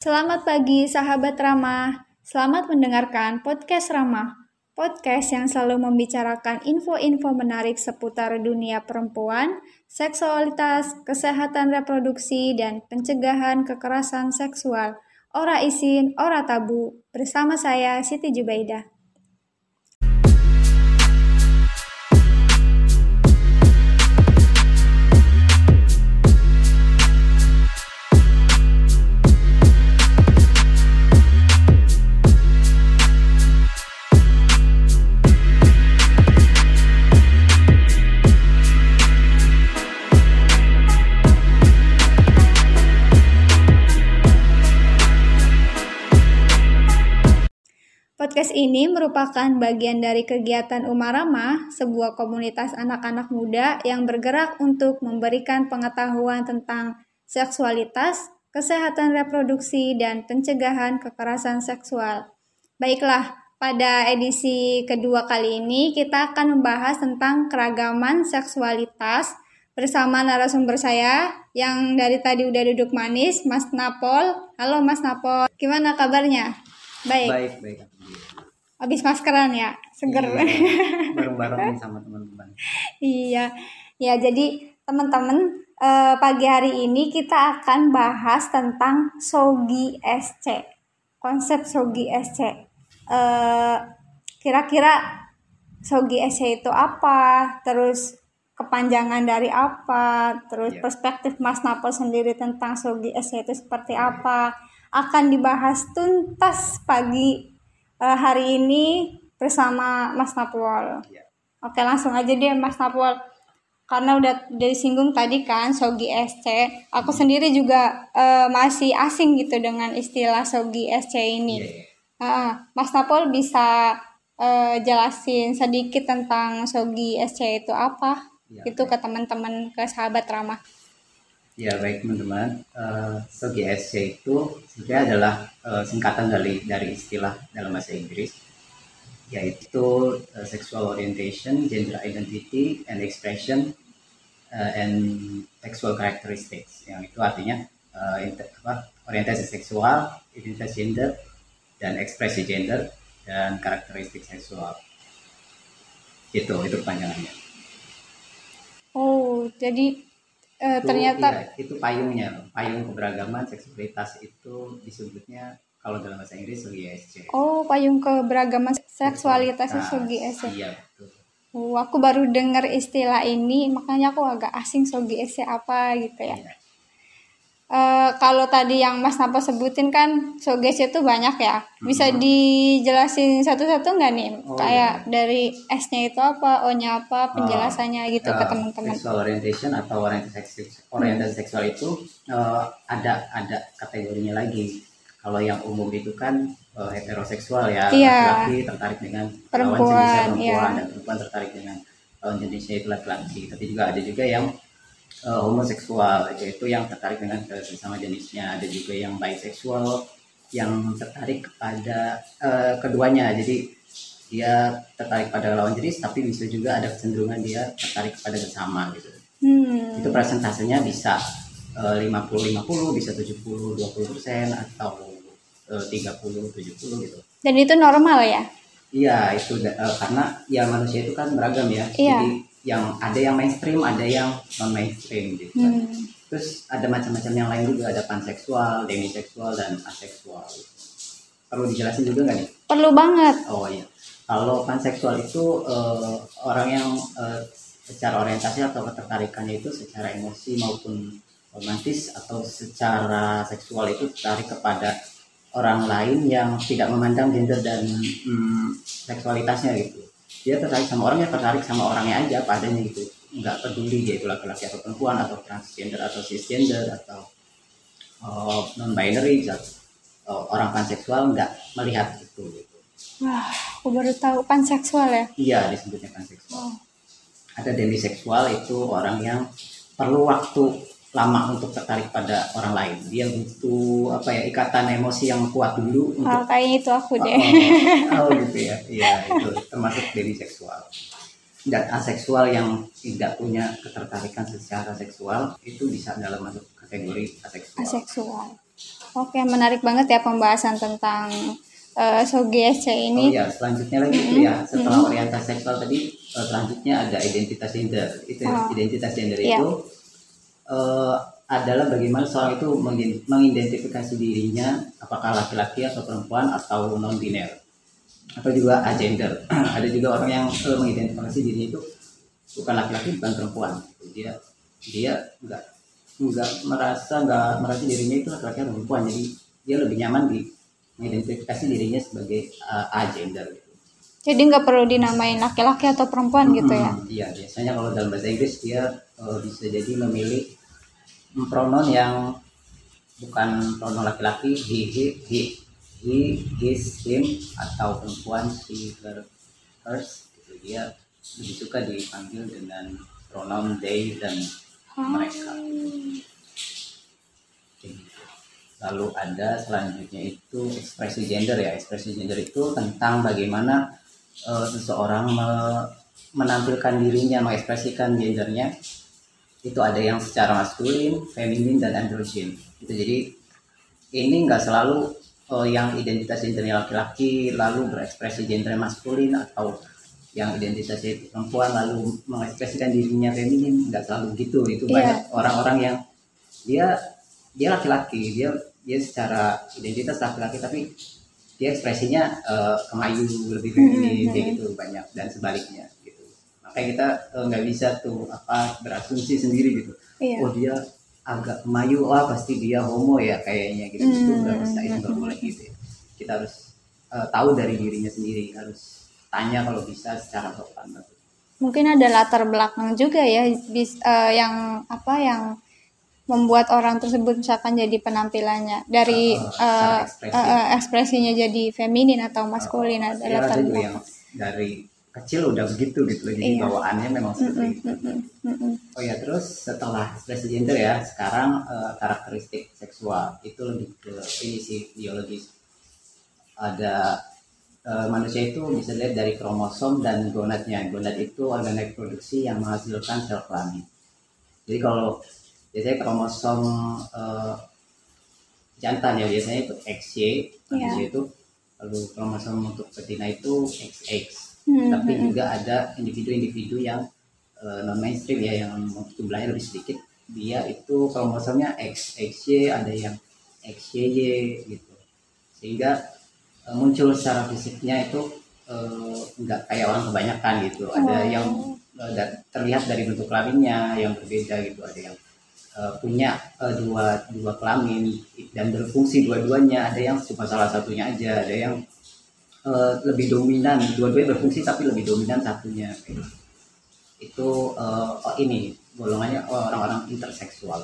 Selamat pagi sahabat Ramah. Selamat mendengarkan podcast Ramah. Podcast yang selalu membicarakan info-info menarik seputar dunia perempuan, seksualitas, kesehatan reproduksi, dan pencegahan kekerasan seksual. Ora isin, ora tabu. Bersama saya Siti Jubaidah. Merupakan bagian dari kegiatan Umarama, sebuah komunitas anak-anak muda yang bergerak untuk memberikan pengetahuan tentang seksualitas, kesehatan reproduksi, dan pencegahan kekerasan seksual. Baiklah, pada edisi kedua kali ini kita akan membahas tentang keragaman seksualitas bersama narasumber saya yang dari tadi udah duduk manis, Mas Napol. Halo Mas Napol, gimana kabarnya? Baik. Baik, baik. Habis maskeran ya, seger. Iya, bareng-bareng sama teman-teman. iya. Ya, jadi teman-teman eh, pagi hari ini kita akan bahas tentang Sogi SC. Konsep Sogi SC. Eh, kira-kira Sogi SC itu apa? Terus kepanjangan dari apa? Terus yeah. perspektif Mas Napo sendiri tentang Sogi SC itu seperti apa? Akan dibahas tuntas pagi uh, hari ini bersama Mas Napwal. Ya. Oke langsung aja deh Mas Napwal. Karena udah dari singgung tadi kan Sogi SC, aku sendiri juga uh, masih asing gitu dengan istilah Sogi SC ini. Uh, Mas Napol bisa uh, jelasin sedikit tentang Sogi SC itu apa? Ya, itu ke teman-teman ke sahabat ramah. Ya baik teman-teman, uh, so GSC itu sebenarnya adalah uh, singkatan dari dari istilah dalam bahasa Inggris yaitu uh, sexual orientation, gender identity, and expression, uh, and sexual characteristics. Yang itu artinya uh, inter, apa, orientasi seksual, identitas gender, dan ekspresi gender dan karakteristik seksual. Itu itu panjangannya. Oh, jadi uh, itu, ternyata iya, itu payungnya payung keberagaman seksualitas itu disebutnya kalau dalam bahasa Inggris SG. Oh, payung keberagaman seksualitas nah, SG. Iya, betul. Oh, aku baru dengar istilah ini, makanya aku agak asing SG apa gitu ya. Iya. Uh, kalau tadi yang Mas Napo sebutin kan soges itu banyak ya. Bisa hmm. dijelasin satu-satu nggak nih? Oh, Kayak iya. dari S-nya itu apa, O-nya apa, penjelasannya oh, gitu uh, ke teman-teman. Sexual orientation atau orientasi seksual, orientasi seksual itu uh, ada ada kategorinya lagi. Kalau yang umum itu kan uh, heteroseksual ya, iya. laki-laki tertarik dengan perempuan, lawan jenisnya perempuan iya. dan perempuan tertarik dengan lawan jenisnya itu laki-laki. Tapi juga ada juga yang uh, homoseksual yaitu yang tertarik dengan sesama jenisnya. Ada juga yang bisexual yang tertarik kepada uh, keduanya. Jadi dia tertarik pada lawan jenis tapi bisa juga ada kecenderungan dia tertarik kepada bersama gitu. Hmm. itu presentasenya bisa uh, 50-50 bisa 70-20 persen atau uh, 30-70 gitu. Dan itu normal ya? Iya itu uh, karena ya manusia itu kan beragam ya. Iya. jadi yang ada yang mainstream ada yang non mainstream gitu kan. hmm. terus ada macam-macam yang lain juga ada panseksual demiseksual dan aseksual. Perlu dijelasin juga nggak nih? Perlu banget. Oh iya. Kalau panseksual itu uh, orang yang uh, secara orientasi atau ketertarikannya itu secara emosi maupun romantis atau secara seksual itu tertarik kepada orang lain yang tidak memandang gender dan hmm, seksualitasnya gitu dia tertarik sama orang ya tertarik sama orangnya aja padanya gitu. Nggak peduli dia itu laki-laki atau perempuan atau transgender atau cisgender atau uh, non binary atau uh, orang panseksual nggak melihat itu gitu. Wah aku baru tahu panseksual ya? Iya disebutnya panseksual. Oh. ada demiseksual itu orang yang perlu waktu lama untuk tertarik pada orang lain. Dia butuh apa ya ikatan emosi yang kuat dulu. Untuk, oh, kayaknya itu aku deh. Oh, oh, gitu ya. Iya itu termasuk dari seksual. Dan aseksual yang tidak punya ketertarikan secara seksual itu bisa dalam masuk kategori aseksual. Aseksual. Oke, menarik banget ya pembahasan tentang uh, SOGSC ini. Oh iya, selanjutnya lagi itu ya, setelah orientasi seksual tadi, uh, selanjutnya ada identitas gender. Itu ya, oh. identitas gender yeah. itu uh, adalah bagaimana seorang itu mengidentifikasi dirinya apakah laki-laki atau perempuan atau non biner atau juga agender. ada juga orang yang uh, mengidentifikasi dirinya itu bukan laki-laki bukan perempuan. Dia dia enggak nggak merasa nggak merasa dirinya itu laki-laki atau perempuan jadi dia lebih nyaman di mengidentifikasi dirinya sebagai uh, agender gitu. Jadi nggak perlu dinamain laki-laki atau perempuan hmm, gitu ya? Iya biasanya kalau dalam bahasa Inggris dia uh, bisa jadi memilih pronoun yang bukan pronoun laki-laki he he he he his him atau perempuan she her hers gitu. Dia lebih suka dipanggil dengan pronoun they dan mereka. Lalu ada selanjutnya itu ekspresi gender ya. Ekspresi gender itu tentang bagaimana uh, seseorang me menampilkan dirinya mengekspresikan gendernya itu ada yang secara maskulin, feminin dan androgen itu jadi ini enggak selalu uh, yang identitas gendernya laki-laki lalu berekspresi gender maskulin atau yang identitasnya perempuan lalu mengekspresikan dirinya feminin. Nggak selalu gitu. Itu yeah. banyak orang-orang yang dia dia laki-laki. Dia dia secara identitas laki-laki tapi dia ekspresinya uh, kemayu lebih feminin kayak gitu banyak dan sebaliknya makanya kita eh, nggak uh, bisa tuh apa berasumsi sendiri gitu yeah. oh dia agak kemayu oh pasti dia homo ya kayaknya gitu mm -hmm. itu nggak bisa itu nggak boleh gitu ya. kita harus uh, tahu dari dirinya sendiri harus tanya kalau bisa secara sopan mungkin ada latar belakang juga ya bis, uh, yang apa yang membuat orang tersebut misalkan jadi penampilannya dari uh, uh, ekspresi. uh, ekspresinya jadi feminin atau maskulin uh, ada ya, latar belakang yang dari kecil udah begitu gitu loh jadi iya. bawaannya memang seperti mm -mm, itu mm oh ya terus setelah ekspresi gender ya sekarang uh, karakteristik seksual itu lebih ke ini sih biologis ada Eh, manusia itu bisa dilihat dari kromosom dan gonadnya. Gonad itu organ reproduksi yang menghasilkan sel kelamin. Jadi kalau biasanya kromosom uh, jantan ya biasanya itu XY, manusia yeah. itu lalu kromosom untuk betina itu XX. Hmm, Tapi hmm. juga ada individu-individu yang uh, non mainstream ya yang jumlahnya lebih sedikit. Dia itu kromosomnya X, XY, ada yang XYY gitu. Sehingga Eh, muncul secara fisiknya itu uh, nggak kayak orang kebanyakan gitu ada oh. yang uh, terlihat dari bentuk kelaminnya yang berbeda gitu ada yang uh, punya uh, dua dua kelamin dan berfungsi dua-duanya ada yang cuma salah satunya aja ada yang uh, lebih dominan. Dua-duanya berfungsi tapi lebih dominan satunya. Gitu. itu uh, oh ini golongannya orang-orang interseksual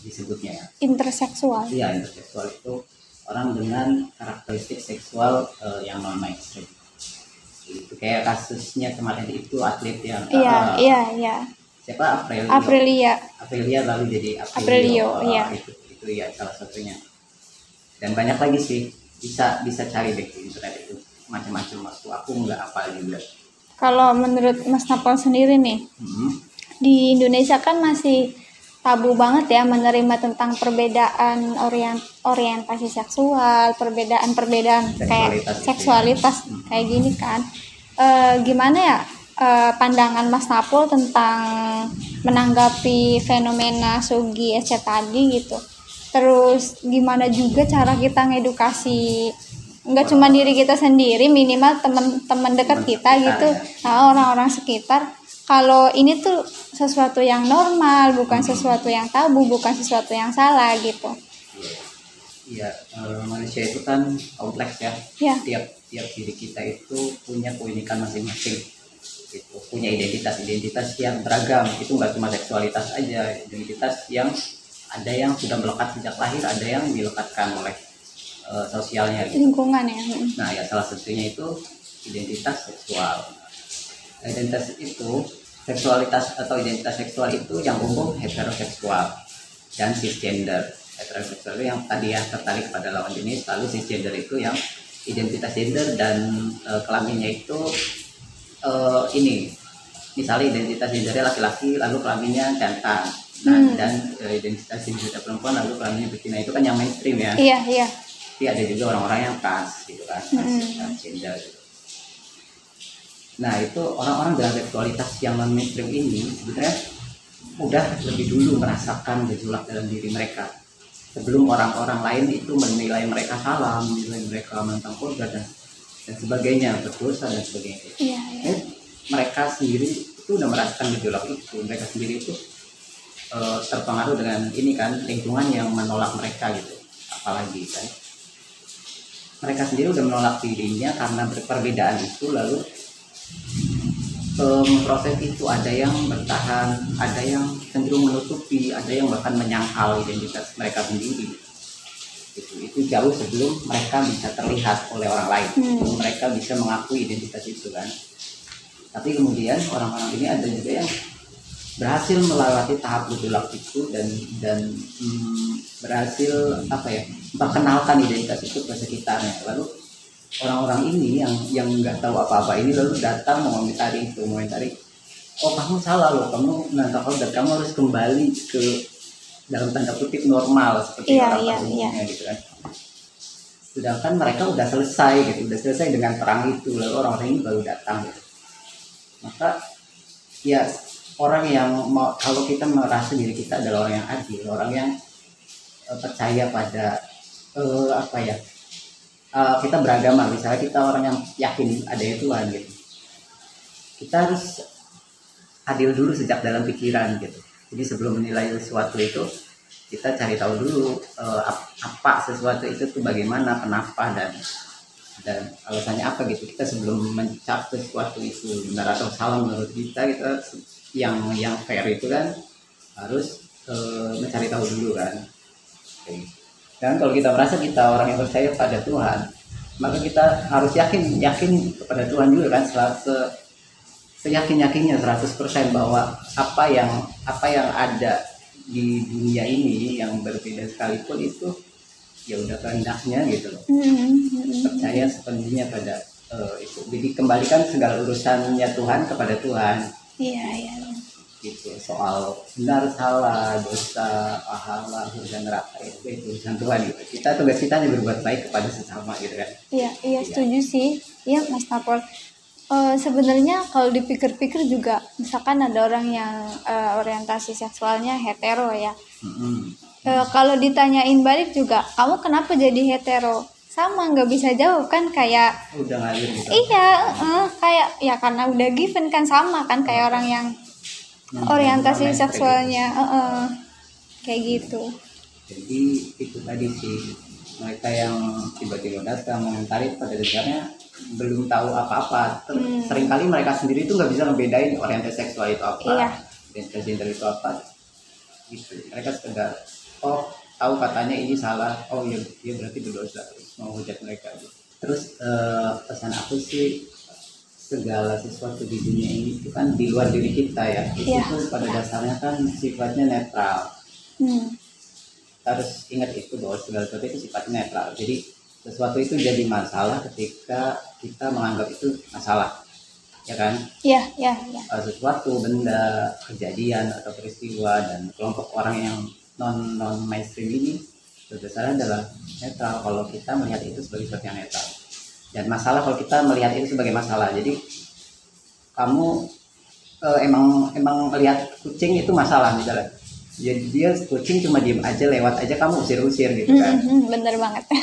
disebutnya ya. Interseksual? Iya interseksual itu orang dengan karakteristik seksual uh, yang non mainstream. Itu kayak kasusnya kemarin itu atlet yang iya uh, iya iya. siapa? Aprilia. Aprilia. Aprilia lalu jadi Aprilio, Aprilio uh, iya. itu itu ya salah satunya. Dan banyak lagi sih bisa bisa cari deh di internet itu macam-macam waktu aku nggak apa juga kalau menurut Mas Napol sendiri nih hmm. di Indonesia kan masih tabu banget ya menerima tentang perbedaan orient orientasi seksual, perbedaan-perbedaan kayak seksualitas hmm. kayak gini kan. E, gimana ya e, pandangan Mas Napol tentang menanggapi fenomena Sugi SC tadi gitu. Terus gimana juga cara kita ngedukasi nggak cuma diri kita sendiri minimal teman-teman dekat kita gitu ya. nah orang-orang sekitar kalau ini tuh sesuatu yang normal bukan sesuatu yang tabu bukan sesuatu yang salah gitu Iya, e, manusia itu kan kompleks ya. ya. Tiap tiap diri kita itu punya keunikan masing-masing. Gitu. Punya identitas-identitas yang beragam. Itu nggak cuma seksualitas aja, identitas yang ada yang sudah melekat sejak lahir, ada yang dilekatkan oleh uh, sosialnya. Gitu. Lingkungan ya. Nah, ya salah satunya itu identitas seksual. Identitas itu seksualitas atau identitas seksual itu yang umum heteroseksual dan cisgender heteroseksual itu yang tadi ya tertarik pada lawan jenis lalu cisgender itu yang identitas gender dan e, kelaminnya itu e, ini misalnya identitas gendernya laki-laki lalu kelaminnya jantan nah Hmm. dan eh, identitas gender perempuan lalu kelaminnya betina itu kan yang mainstream ya. Iya iya. Tapi ada juga orang-orang yang trans gitu kan trans, Mm-mm. transgender gitu. Nah itu orang-orang dengan seksualitas yang non mainstream ini sebenarnya udah lebih dulu merasakan gejolak dalam diri mereka. Sebelum orang-orang lain itu menilai mereka salah menilai mereka menentang korban dan, dan sebagainya berdosa dan sebagainya. Iya iya. Mereka sendiri itu udah merasakan gejolak itu. Mereka sendiri itu eh, terpengaruh dengan ini kan lingkungan yang menolak mereka gitu. Apalagi kan. Mereka sendiri udah menolak dirinya karena perbedaan itu lalu proses itu ada yang bertahan ada yang cenderung menutupi ada yang bahkan menyangkal identitas mereka sendiri. Itu itu jauh sebelum mereka bisa terlihat oleh orang lain. Hmm. sebelum mereka bisa mengakui identitas itu kan. Tapi kemudian orang-orang ini ada juga yang berhasil melewati tahap gejolak itu dan dan hmm, berhasil apa ya memperkenalkan identitas itu ke sekitarnya. Lalu orang-orang ini yang yang nggak tahu apa-apa ini lalu datang mengomentari itu mengomentari oh kamu salah loh kamu menantang kau dan kamu harus kembali ke dalam tanda kutip normal seperti Iya, orang pada umumnya gitu kan. Sedangkan mereka udah selesai gitu udah selesai dengan perang itu lalu orang-orang ini baru datang gitu. Maka ya orang yang mau kalau kita merasa diri kita adalah orang yang adil orang yang eh, percaya pada eh, apa ya eh, kita beragama misalnya kita orang yang yakin ada Tuhan gitu. Kita harus adil dulu sejak dalam pikiran gitu. Jadi sebelum menilai sesuatu itu kita cari tahu dulu ap- apa sesuatu itu tuh bagaimana kenapa dan dan alasannya apa gitu. Kita sebelum mencap sesuatu itu benar atau salah menurut kita kita yang yang fair itu kan harus eh, mencari tahu dulu kan Oke. dan kalau kita merasa kita orang yang percaya pada Tuhan maka kita harus yakin yakin kepada Tuhan juga kan se- se- seyakin yakinnya 100% bahwa apa yang apa yang ada di dunia ini yang berbeda sekalipun itu ya udah kehendaknya gitu loh Hmm, hmm, hmm. percaya sepenuhnya pada eh, itu jadi kembalikan segala urusannya Tuhan kepada Tuhan iya iya gitu soal benar salah dosa pahala surga neraka itu itu urusan Tuhan gitu kita tugas kita hanya berbuat baik kepada sesama gitu kan Iya, iya setuju sih. Iya, Mas Napol. Eh, sebenarnya kalau dipikir-pikir juga, misalkan ada orang yang eh, orientasi seksualnya hetero ya. Mm-mm. Eh, kalau ditanyain balik juga, kamu kenapa jadi hetero? Sama nggak bisa jawab kan kayak udah ngalir gitu. Iya, eh, kayak ya karena udah given kan sama kan kayak orang yang Hmm, orientasi seksualnya, eh, eh, kayak gitu. jadi itu tadi sih. Mereka yang tiba-tiba datang mengomentari pada dasarnya belum tahu apa-apa. Ter- Hmm. sering kali mereka sendiri tuh nggak bisa ngebedain orientasi seksual itu apa Iya. identitas gender itu apa. Gitu. Mereka sekedar oh tahu katanya ini salah. Oh ya dia berarti berdosa terus mau hujat mereka gitu. terus eh, pesan aku sih segala sesuatu di dunia ini itu kan di luar diri kita ya. Itu Iya. tuh pada dasarnya kan sifatnya netral. Hmm, harus ingat itu bahwa segala sesuatu itu sifatnya netral. Jadi sesuatu itu jadi masalah ketika kita menganggap itu masalah. Ya kan? Iya, iya, iya. Eh, sesuatu benda kejadian atau peristiwa dan kelompok orang yang non non mainstream ini berdasarnya adalah netral kalau kita melihat itu sebagai sesuatu yang netral. Dan masalah kalau kita melihat itu sebagai masalah. Jadi kamu eh, emang emang melihat kucing itu masalah misalnya. Jadi dia kucing cuma diem aja lewat aja kamu usir-usir gitu Hmm, kan. Hmm, hmm, bener banget.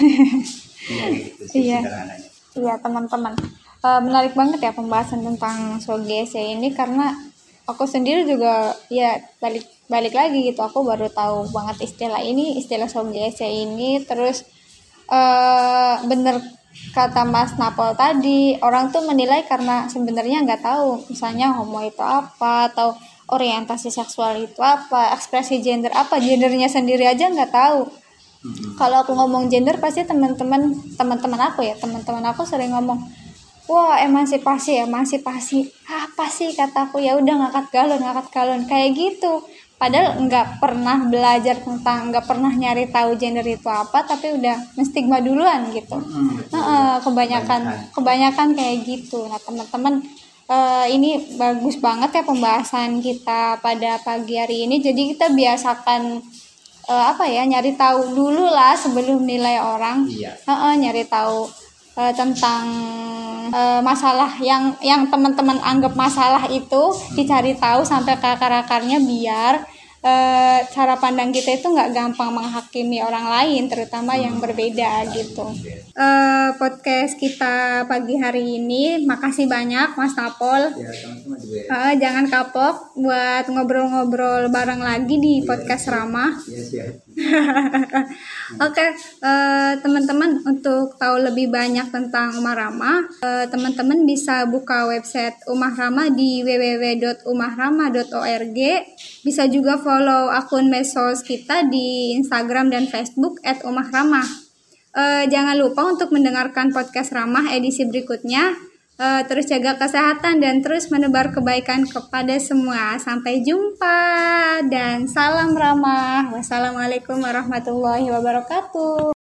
Iya, gitu sih Iya. sederhananya. Iya teman-teman, Eh, menarik banget ya pembahasan tentang SOGSE ini karena aku sendiri juga ya balik balik lagi gitu aku baru tahu banget istilah ini istilah SOGSE ini. Terus eh bener kata Mas Napol tadi orang tuh menilai karena sebenarnya nggak tahu misalnya homo itu apa atau orientasi seksual itu apa ekspresi gender apa gendernya sendiri aja nggak tahu. Kalau aku ngomong gender pasti teman-teman teman-teman aku ya teman-teman aku sering ngomong wah emansipasi emansipasi apa sih kataku? Ya udah ngangkat galon ngangkat galon. Kayak gitu padahal nggak pernah belajar tentang nggak pernah nyari tahu gender itu apa tapi udah menstigma duluan gitu. Heeh, kebanyakan Kebanyakan. kebanyakan kayak gitu nah teman-teman uh, ini bagus banget ya pembahasan kita pada pagi hari ini. Jadi kita biasakan uh, apa ya nyari tahu dulu lah sebelum nilai orang. Iya. Uh, uh, nyari tahu uh, tentang uh, masalah yang yang teman-teman anggap masalah itu dicari tahu sampai ke akar-akarnya biar uh, cara pandang kita itu nggak gampang menghakimi orang lain terutama yang berbeda gitu uh, podcast kita pagi hari ini makasih banyak Mas Napol Ya, juga ya. Uh, jangan kapok buat ngobrol-ngobrol bareng lagi di podcast Ramah Iya. Oke, eh, teman-teman untuk tahu lebih banyak tentang Umah Rama, eh, teman-teman bisa buka website Umah Rama di www.umahrama.org. Bisa juga follow akun medsos kita di Instagram dan Facebook @umahrama. Eh, jangan lupa untuk mendengarkan podcast Ramah edisi berikutnya. Eh, terus jaga kesehatan dan terus menebar kebaikan kepada semua. Sampai jumpa dan salam ramah. Wassalamualaikum warahmatullahi wabarakatuh.